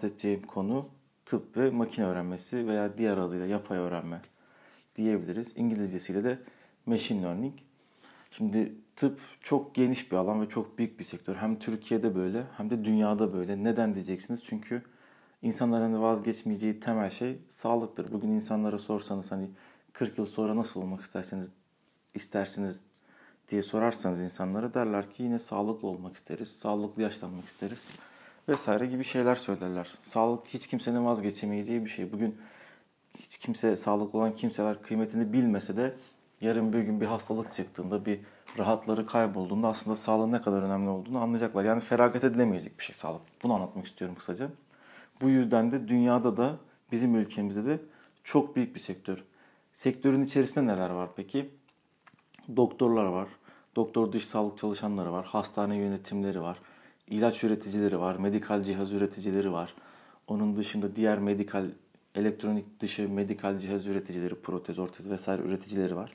bahsedeceğim konu tıp ve makine öğrenmesi veya diğer adıyla yapay öğrenme diyebiliriz. İngilizcesiyle de machine learning. Şimdi tıp çok geniş bir alan ve çok büyük bir sektör. Hem Türkiye'de böyle hem de dünyada böyle. Neden diyeceksiniz? Çünkü insanların vazgeçmeyeceği temel şey sağlıktır. Bugün insanlara sorsanız hani 40 yıl sonra nasıl olmak isterseniz istersiniz diye sorarsanız insanlara derler ki yine sağlıklı olmak isteriz, sağlıklı yaşlanmak isteriz vesaire gibi şeyler söylerler. Sağlık hiç kimsenin vazgeçemeyeceği bir şey. Bugün hiç kimse sağlıklı olan kimseler kıymetini bilmese de yarın bir gün bir hastalık çıktığında bir rahatları kaybolduğunda aslında sağlığın ne kadar önemli olduğunu anlayacaklar. Yani feragat edilemeyecek bir şey sağlık. Bunu anlatmak istiyorum kısaca. Bu yüzden de dünyada da bizim ülkemizde de çok büyük bir sektör. Sektörün içerisinde neler var peki? Doktorlar var, doktor dış sağlık çalışanları var, hastane yönetimleri var, ilaç üreticileri var, medikal cihaz üreticileri var. Onun dışında diğer medikal, elektronik dışı medikal cihaz üreticileri, protez, ortez vesaire üreticileri var.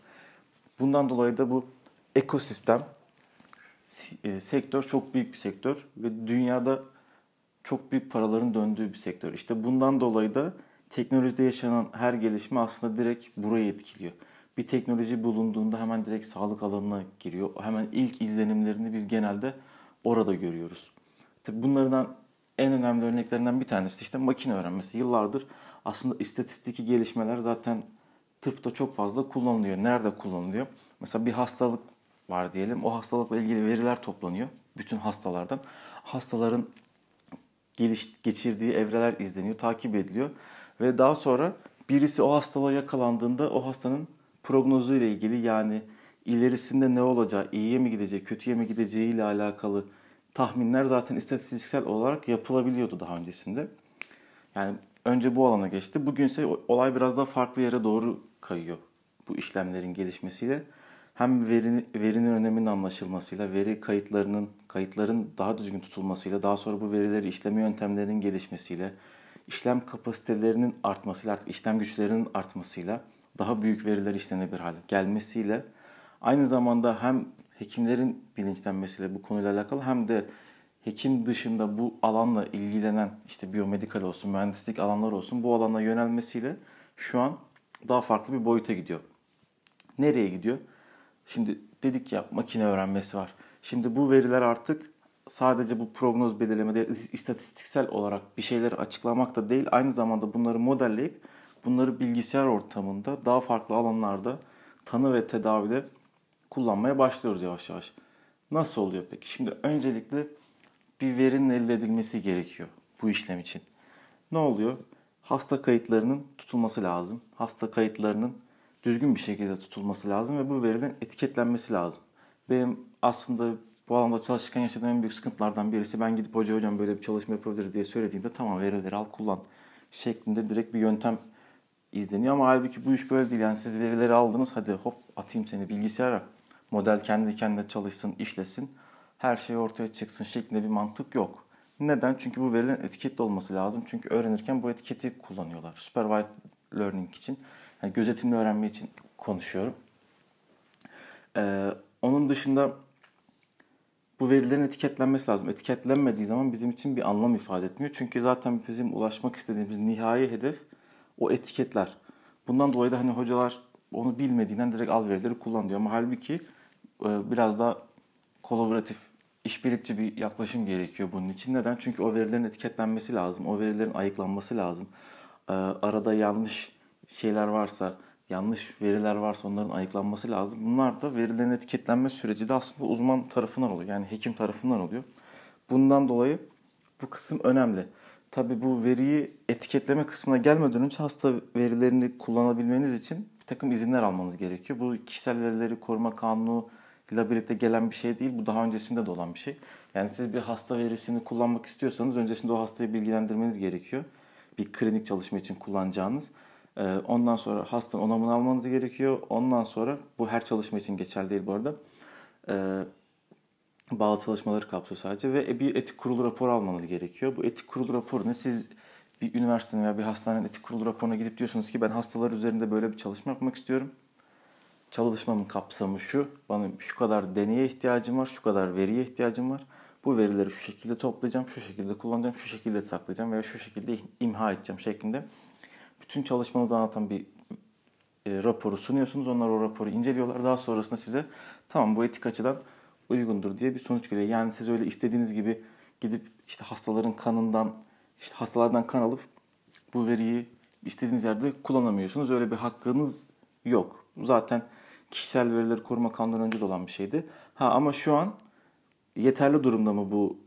Bundan dolayı da bu ekosistem, e, sektör çok büyük bir sektör ve dünyada çok büyük paraların döndüğü bir sektör. İşte bundan dolayı da teknolojide yaşanan her gelişme aslında direkt burayı etkiliyor. Bir teknoloji bulunduğunda hemen direkt sağlık alanına giriyor. Hemen ilk izlenimlerini biz genelde orada görüyoruz. Tabii bunlardan en önemli örneklerinden bir tanesi işte makine öğrenmesi. Yıllardır aslında istatistiki gelişmeler zaten tıpta çok fazla kullanılıyor. Nerede kullanılıyor? Mesela bir hastalık var diyelim. O hastalıkla ilgili veriler toplanıyor. Bütün hastalardan. Hastaların geliş, geçirdiği evreler izleniyor, takip ediliyor. Ve daha sonra birisi o hastalığa yakalandığında o hastanın prognozu ile ilgili yani ilerisinde ne olacağı, iyiye mi gidecek, kötüye mi gideceği ile alakalı tahminler zaten istatistiksel olarak yapılabiliyordu daha öncesinde. Yani önce bu alana geçti. Bugünse olay biraz daha farklı yere doğru kayıyor bu işlemlerin gelişmesiyle. Hem veri, verinin öneminin anlaşılmasıyla, veri kayıtlarının kayıtların daha düzgün tutulmasıyla, daha sonra bu verileri işleme yöntemlerinin gelişmesiyle, işlem kapasitelerinin artmasıyla, artık işlem güçlerinin artmasıyla, daha büyük veriler işlenebilir hale gelmesiyle aynı zamanda hem hekimlerin bilinçlenmesiyle bu konuyla alakalı hem de hekim dışında bu alanla ilgilenen işte biyomedikal olsun, mühendislik alanlar olsun bu alana yönelmesiyle şu an daha farklı bir boyuta gidiyor. Nereye gidiyor? Şimdi dedik ya makine öğrenmesi var. Şimdi bu veriler artık sadece bu prognoz belirlemede istatistiksel olarak bir şeyleri açıklamak da değil, aynı zamanda bunları modelleyip bunları bilgisayar ortamında daha farklı alanlarda tanı ve tedavide kullanmaya başlıyoruz yavaş yavaş. Nasıl oluyor peki? Şimdi öncelikle bir verinin elde edilmesi gerekiyor bu işlem için. Ne oluyor? Hasta kayıtlarının tutulması lazım. Hasta kayıtlarının düzgün bir şekilde tutulması lazım ve bu verilerin etiketlenmesi lazım. Benim aslında bu alanda çalışırken yaşadığım en büyük sıkıntılardan birisi ben gidip hoca hocam böyle bir çalışma yapabiliriz diye söylediğimde tamam verileri al kullan şeklinde direkt bir yöntem izleniyor ama halbuki bu iş böyle değil. Yani siz verileri aldınız hadi hop atayım seni bilgisayara model kendi kendine çalışsın, işlesin, her şey ortaya çıksın şeklinde bir mantık yok. Neden? Çünkü bu verilerin etiketli olması lazım. Çünkü öğrenirken bu etiketi kullanıyorlar. Supervised learning için, yani gözetimli öğrenme için konuşuyorum. Ee, onun dışında bu verilerin etiketlenmesi lazım. Etiketlenmediği zaman bizim için bir anlam ifade etmiyor. Çünkü zaten bizim ulaşmak istediğimiz nihai hedef o etiketler. Bundan dolayı da hani hocalar onu bilmediğinden direkt al verileri kullan diyor. Ama halbuki biraz daha kolaboratif, işbirlikçi bir yaklaşım gerekiyor bunun için. Neden? Çünkü o verilerin etiketlenmesi lazım. O verilerin ayıklanması lazım. E, arada yanlış şeyler varsa, yanlış veriler varsa onların ayıklanması lazım. Bunlar da verilerin etiketlenme süreci de aslında uzman tarafından oluyor. Yani hekim tarafından oluyor. Bundan dolayı bu kısım önemli. Tabii bu veriyi etiketleme kısmına gelmeden önce hasta verilerini kullanabilmeniz için bir takım izinler almanız gerekiyor. Bu kişisel verileri koruma kanunu ile birlikte gelen bir şey değil. Bu daha öncesinde de olan bir şey. Yani siz bir hasta verisini kullanmak istiyorsanız öncesinde o hastayı bilgilendirmeniz gerekiyor. Bir klinik çalışma için kullanacağınız. Ee, ondan sonra hastanın onamını almanız gerekiyor. Ondan sonra bu her çalışma için geçerli değil bu arada. Ee, bağlı çalışmaları kapsıyor sadece ve bir etik kurulu raporu almanız gerekiyor. Bu etik kurulu raporu ne? Siz bir üniversitenin veya bir hastanenin etik kurulu raporuna gidip diyorsunuz ki ben hastalar üzerinde böyle bir çalışma yapmak istiyorum. Çalışmamın kapsamı şu. Bana şu kadar deneye ihtiyacım var, şu kadar veriye ihtiyacım var. Bu verileri şu şekilde toplayacağım, şu şekilde kullanacağım, şu şekilde saklayacağım veya şu şekilde imha edeceğim şeklinde. Bütün çalışmanızı anlatan bir e, raporu sunuyorsunuz. Onlar o raporu inceliyorlar. Daha sonrasında size tamam bu etik açıdan uygundur diye bir sonuç geliyor. Yani siz öyle istediğiniz gibi gidip işte hastaların kanından, işte hastalardan kan alıp bu veriyi istediğiniz yerde kullanamıyorsunuz. Öyle bir hakkınız yok. Zaten kişisel verileri koruma kanundan önce de olan bir şeydi. Ha ama şu an yeterli durumda mı bu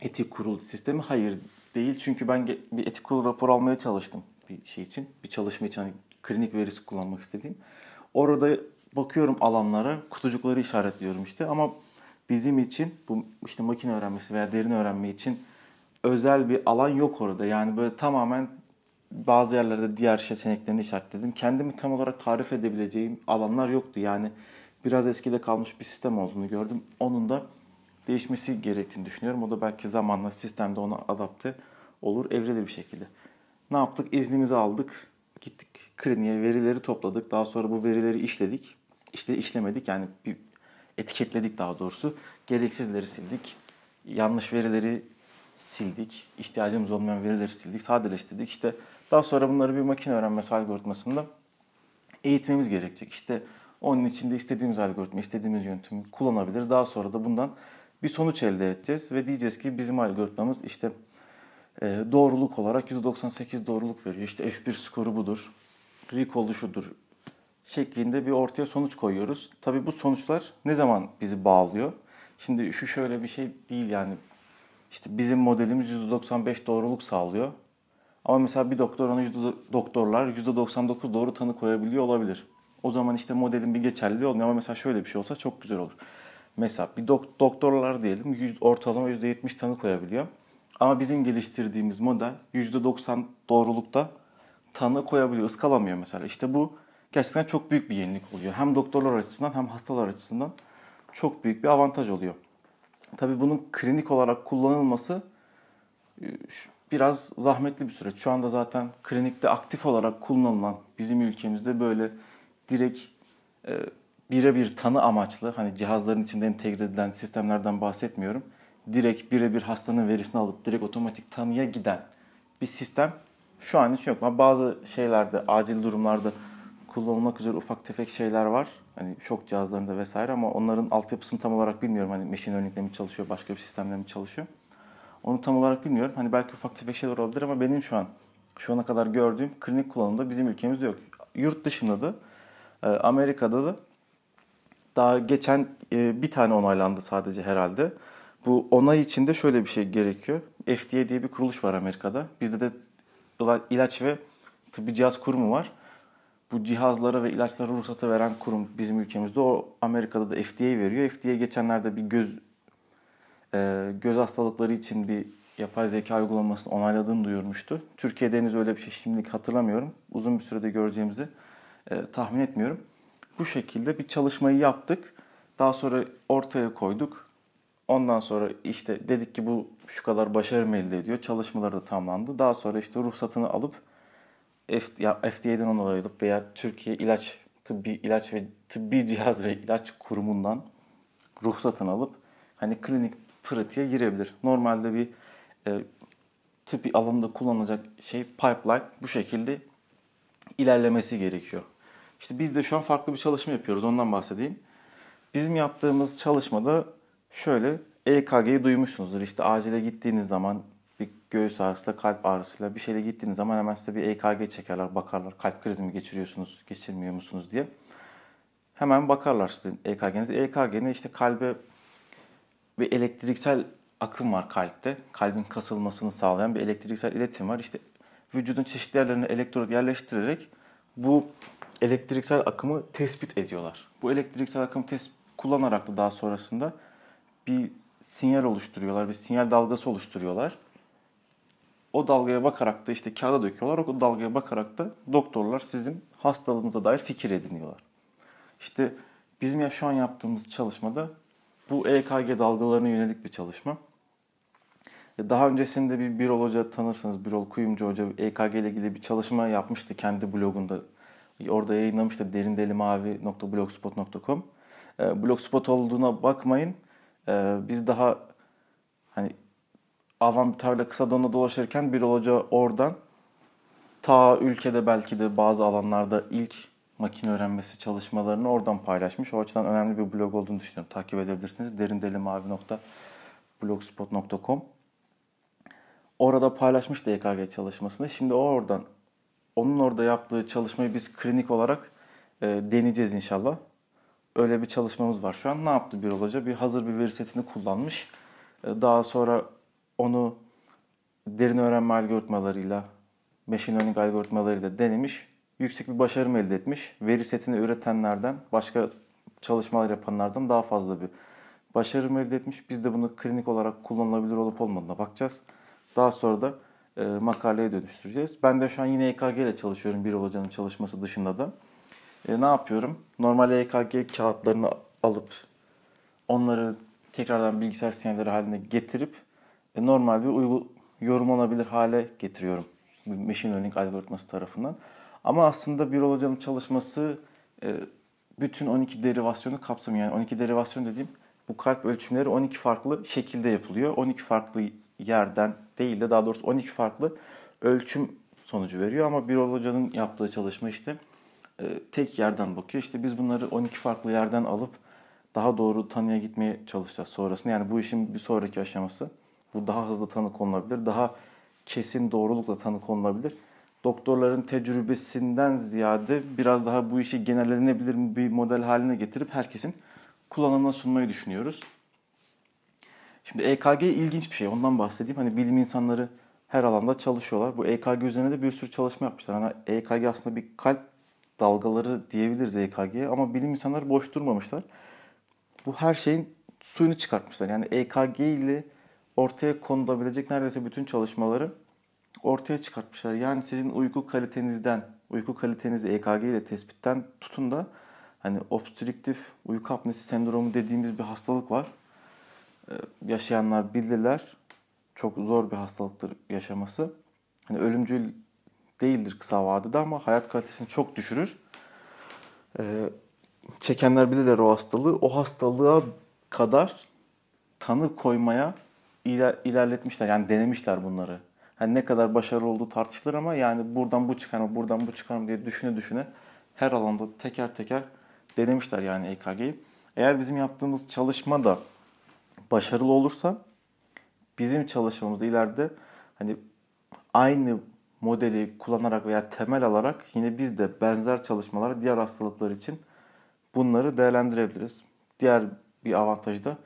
etik kurul sistemi? Hayır değil. Çünkü ben bir etik kurul raporu almaya çalıştım bir şey için. Bir çalışma için hani klinik verisi kullanmak istediğim. Orada bakıyorum alanlara, kutucukları işaretliyorum işte ama bizim için bu işte makine öğrenmesi veya derin öğrenme için özel bir alan yok orada. Yani böyle tamamen bazı yerlerde diğer seçeneklerini işaretledim. Kendimi tam olarak tarif edebileceğim alanlar yoktu. Yani biraz eskide kalmış bir sistem olduğunu gördüm. Onun da değişmesi gerektiğini düşünüyorum. O da belki zamanla sistemde ona adapte olur, evreli bir şekilde. Ne yaptık? İznimizi aldık. Gittik kliniğe verileri topladık. Daha sonra bu verileri işledik. İşte işlemedik yani bir etiketledik daha doğrusu. Gereksizleri sildik. Yanlış verileri sildik. İhtiyacımız olmayan verileri sildik. Sadeleştirdik. İşte daha sonra bunları bir makine öğrenmesi algoritmasında eğitmemiz gerekecek. İşte onun içinde istediğimiz algoritma, istediğimiz yöntemi kullanabiliriz. Daha sonra da bundan bir sonuç elde edeceğiz ve diyeceğiz ki bizim algoritmamız işte e, doğruluk olarak %98 doğruluk veriyor. İşte F1 skoru budur, recall'u şudur şeklinde bir ortaya sonuç koyuyoruz. Tabii bu sonuçlar ne zaman bizi bağlıyor? Şimdi şu şöyle bir şey değil yani işte bizim modelimiz %95 doğruluk sağlıyor. Ama mesela bir doktor ona yüzde, doktorlar %99 doğru tanı koyabiliyor olabilir. O zaman işte modelin bir geçerliliği olmuyor ama mesela şöyle bir şey olsa çok güzel olur. Mesela bir dok- doktorlar diyelim ortalama %70 tanı koyabiliyor. Ama bizim geliştirdiğimiz model %90 doğrulukta tanı koyabiliyor, ıskalamıyor mesela. İşte bu gerçekten çok büyük bir yenilik oluyor. Hem doktorlar açısından hem hastalar açısından çok büyük bir avantaj oluyor. Tabii bunun klinik olarak kullanılması e, biraz zahmetli bir süreç. Şu anda zaten klinikte aktif olarak kullanılan bizim ülkemizde böyle direkt e, birebir tanı amaçlı hani cihazların içinde entegre edilen sistemlerden bahsetmiyorum. Direkt birebir hastanın verisini alıp direkt otomatik tanıya giden bir sistem şu an için yok. Ama bazı şeylerde acil durumlarda kullanılmak üzere ufak tefek şeyler var. Hani şok cihazlarında vesaire ama onların altyapısını tam olarak bilmiyorum. Hani machine learning'le mi çalışıyor, başka bir sistemle mi çalışıyor. Onu tam olarak bilmiyorum. Hani belki ufak tefek şeyler olabilir ama benim şu an şu ana kadar gördüğüm klinik kullanımda bizim ülkemizde yok. Yurt dışında da e, Amerika'da da daha geçen e, bir tane onaylandı sadece herhalde. Bu onay içinde şöyle bir şey gerekiyor. FDA diye bir kuruluş var Amerika'da. Bizde de ilaç ve tıbbi cihaz kurumu var. Bu cihazlara ve ilaçlara ruhsatı veren kurum bizim ülkemizde. O Amerika'da da FDA veriyor. FDA geçenlerde bir göz e, göz hastalıkları için bir yapay zeka uygulamasını onayladığını duyurmuştu. Türkiye'de henüz öyle bir şey şimdilik hatırlamıyorum. Uzun bir sürede göreceğimizi e, tahmin etmiyorum. Bu şekilde bir çalışmayı yaptık. Daha sonra ortaya koyduk. Ondan sonra işte dedik ki bu şu kadar başarı elde ediyor. Çalışmaları da tamamlandı. Daha sonra işte ruhsatını alıp FDA'den onaylayıp veya Türkiye ilaç tıbbi ilaç ve tıbbi cihaz ve ilaç kurumundan ruhsatını alıp hani klinik pratiğe girebilir. Normalde bir e, tıbbi alanında kullanılacak şey pipeline bu şekilde ilerlemesi gerekiyor. İşte biz de şu an farklı bir çalışma yapıyoruz. Ondan bahsedeyim. Bizim yaptığımız çalışmada şöyle EKG'yi duymuşsunuzdur. İşte acile gittiğiniz zaman bir göğüs ağrısıyla, kalp ağrısıyla bir şeyle gittiğiniz zaman hemen size bir EKG çekerler, bakarlar. Kalp krizi mi geçiriyorsunuz, geçirmiyor musunuz diye. Hemen bakarlar sizin EKG'nize. EKG'nin işte kalbe bir elektriksel akım var kalpte. Kalbin kasılmasını sağlayan bir elektriksel iletim var. İşte vücudun çeşitli yerlerine elektrot yerleştirerek bu elektriksel akımı tespit ediyorlar. Bu elektriksel akım tespit kullanarak da daha sonrasında bir sinyal oluşturuyorlar, bir sinyal dalgası oluşturuyorlar. O dalgaya bakarak da işte kağıda döküyorlar. O dalgaya bakarak da doktorlar sizin hastalığınıza dair fikir ediniyorlar. İşte bizim ya şu an yaptığımız çalışmada bu EKG dalgalarına yönelik bir çalışma. Daha öncesinde bir Birol Hoca tanırsınız. Birol Kuyumcu Hoca EKG ile ilgili bir çalışma yapmıştı kendi blogunda. Orada yayınlamıştı derindelimavi.blogspot.com. E, blogspot olduğuna bakmayın. E, biz daha hani avam bir tabirle kısa donla dolaşırken bir Hoca oradan ta ülkede belki de bazı alanlarda ilk makine öğrenmesi çalışmalarını oradan paylaşmış. O açıdan önemli bir blog olduğunu düşünüyorum. Takip edebilirsiniz. derindelimavi.blogspot.com Orada paylaşmış EKG çalışmasını. Şimdi o oradan onun orada yaptığı çalışmayı biz klinik olarak e, deneyeceğiz inşallah. Öyle bir çalışmamız var şu an. Ne yaptı bir hoca? Bir hazır bir veri setini kullanmış. E, daha sonra onu derin öğrenme algoritmalarıyla, machine learning algoritmalarıyla denemiş. Yüksek bir başarım elde etmiş. Veri setini üretenlerden, başka çalışmalar yapanlardan daha fazla bir başarım elde etmiş. Biz de bunu klinik olarak kullanılabilir olup olmadığına bakacağız. Daha sonra da e, makaleye dönüştüreceğiz. Ben de şu an yine EKG ile çalışıyorum bir hocanın çalışması dışında da. E, ne yapıyorum? Normal EKG kağıtlarını alıp onları tekrardan bilgisayar sinyalleri haline getirip e, normal bir uygu yorumlanabilir hale getiriyorum. Machine Learning algoritması tarafından. Ama aslında bir hocanın çalışması e, bütün 12 derivasyonu kapsamıyor. Yani 12 derivasyon dediğim bu kalp ölçümleri 12 farklı şekilde yapılıyor. 12 farklı yerden değil de daha doğrusu 12 farklı ölçüm sonucu veriyor. Ama bir hocanın yaptığı çalışma işte e, tek yerden bakıyor. İşte biz bunları 12 farklı yerden alıp daha doğru tanıya gitmeye çalışacağız sonrasında. Yani bu işin bir sonraki aşaması. Bu daha hızlı tanı konulabilir. Daha kesin doğrulukla tanı konulabilir. Doktorların tecrübesinden ziyade biraz daha bu işi genellenebilir bir model haline getirip herkesin kullanımına sunmayı düşünüyoruz. Şimdi EKG ilginç bir şey. Ondan bahsedeyim. Hani bilim insanları her alanda çalışıyorlar. Bu EKG üzerine de bir sürü çalışma yapmışlar. Hani EKG aslında bir kalp dalgaları diyebiliriz EKG'ye ama bilim insanları boş durmamışlar. Bu her şeyin suyunu çıkartmışlar. Yani EKG ile ortaya konulabilecek neredeyse bütün çalışmaları ortaya çıkartmışlar. Yani sizin uyku kalitenizden, uyku kalitenizi EKG ile tespitten tutun da hani obstrüktif uyku apnesi sendromu dediğimiz bir hastalık var. Ee, yaşayanlar bilirler. Çok zor bir hastalıktır yaşaması. Hani ölümcül değildir kısa vadede ama hayat kalitesini çok düşürür. Ee, çekenler bilirler o hastalığı. O hastalığa kadar tanı koymaya iler, ilerletmişler. Yani denemişler bunları. Hani ne kadar başarılı olduğu tartışılır ama yani buradan bu çıkar mı, buradan bu çıkar mı diye düşüne düşüne her alanda teker teker denemişler yani EKG'yi. Eğer bizim yaptığımız çalışma da başarılı olursa bizim çalışmamızda ileride hani aynı modeli kullanarak veya temel alarak yine biz de benzer çalışmalar diğer hastalıklar için bunları değerlendirebiliriz. Diğer bir avantajı da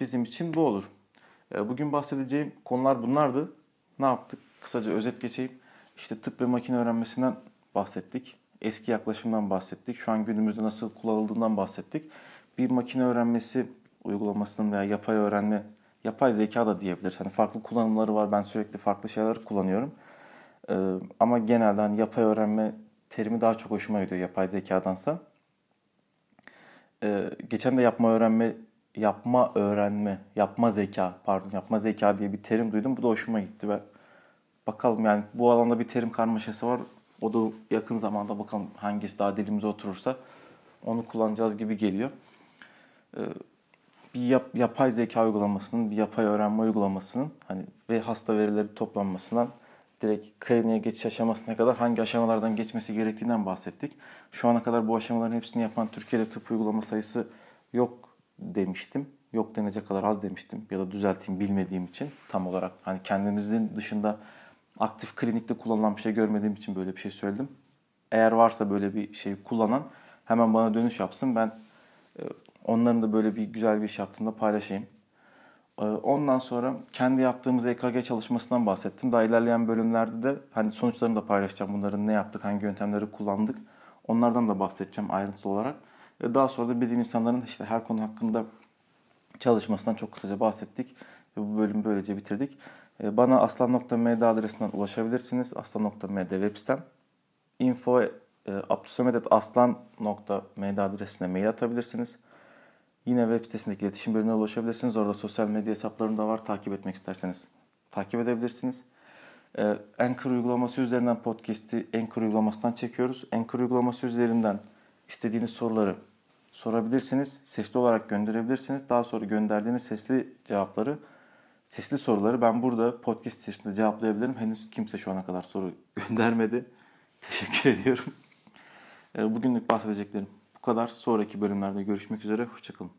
bizim için bu olur. E, bugün bahsedeceğim konular bunlardı. Ne yaptık? Kısaca özet geçeyim. İşte tıp ve makine öğrenmesinden bahsettik. Eski yaklaşımdan bahsettik. Şu an günümüzde nasıl kullanıldığından bahsettik. Bir makine öğrenmesi uygulamasının veya yapay öğrenme, yapay zeka da diyebiliriz. Hani farklı kullanımları var. Ben sürekli farklı şeyler kullanıyorum. Ee, ama genelde hani yapay öğrenme terimi daha çok hoşuma gidiyor yapay zekadansa. Ee, geçen de yapma öğrenme, yapma öğrenme, yapma zeka, pardon yapma zeka diye bir terim duydum. Bu da hoşuma gitti ve bakalım yani bu alanda bir terim karmaşası var. O da yakın zamanda bakalım hangisi daha dilimize oturursa onu kullanacağız gibi geliyor. Ee, bir yap, yapay zeka uygulamasının, bir yapay öğrenme uygulamasının hani ve hasta verileri toplanmasından direkt kliniğe geçiş aşamasına kadar hangi aşamalardan geçmesi gerektiğinden bahsettik. Şu ana kadar bu aşamaların hepsini yapan Türkiye'de tıp uygulama sayısı yok demiştim. Yok denecek kadar az demiştim ya da düzelteyim bilmediğim için tam olarak hani kendimizin dışında aktif klinikte kullanılan bir şey görmediğim için böyle bir şey söyledim. Eğer varsa böyle bir şey kullanan hemen bana dönüş yapsın. Ben e, onların da böyle bir güzel bir iş yaptığında paylaşayım. E, ondan sonra kendi yaptığımız EKG çalışmasından bahsettim. Daha ilerleyen bölümlerde de hani sonuçlarını da paylaşacağım. Bunların ne yaptık, hangi yöntemleri kullandık. Onlardan da bahsedeceğim ayrıntılı olarak. Daha sonra da bilim insanların işte her konu hakkında çalışmasından çok kısaca bahsettik. Ve bu bölümü böylece bitirdik. E, bana aslan.md adresinden ulaşabilirsiniz. Aslan.md web sitem. Info e, aslan.md adresine mail atabilirsiniz. Yine web sitesindeki iletişim bölümüne ulaşabilirsiniz. Orada sosyal medya hesaplarım da var. Takip etmek isterseniz takip edebilirsiniz. Ee, Anchor uygulaması üzerinden podcast'i Anchor uygulamasından çekiyoruz. Anchor uygulaması üzerinden istediğiniz soruları sorabilirsiniz. Sesli olarak gönderebilirsiniz. Daha sonra gönderdiğiniz sesli cevapları, sesli soruları ben burada podcast içerisinde cevaplayabilirim. Henüz kimse şu ana kadar soru göndermedi. Teşekkür ediyorum. Ee, bugünlük bahsedeceklerim bu kadar. Sonraki bölümlerde görüşmek üzere. Hoşçakalın.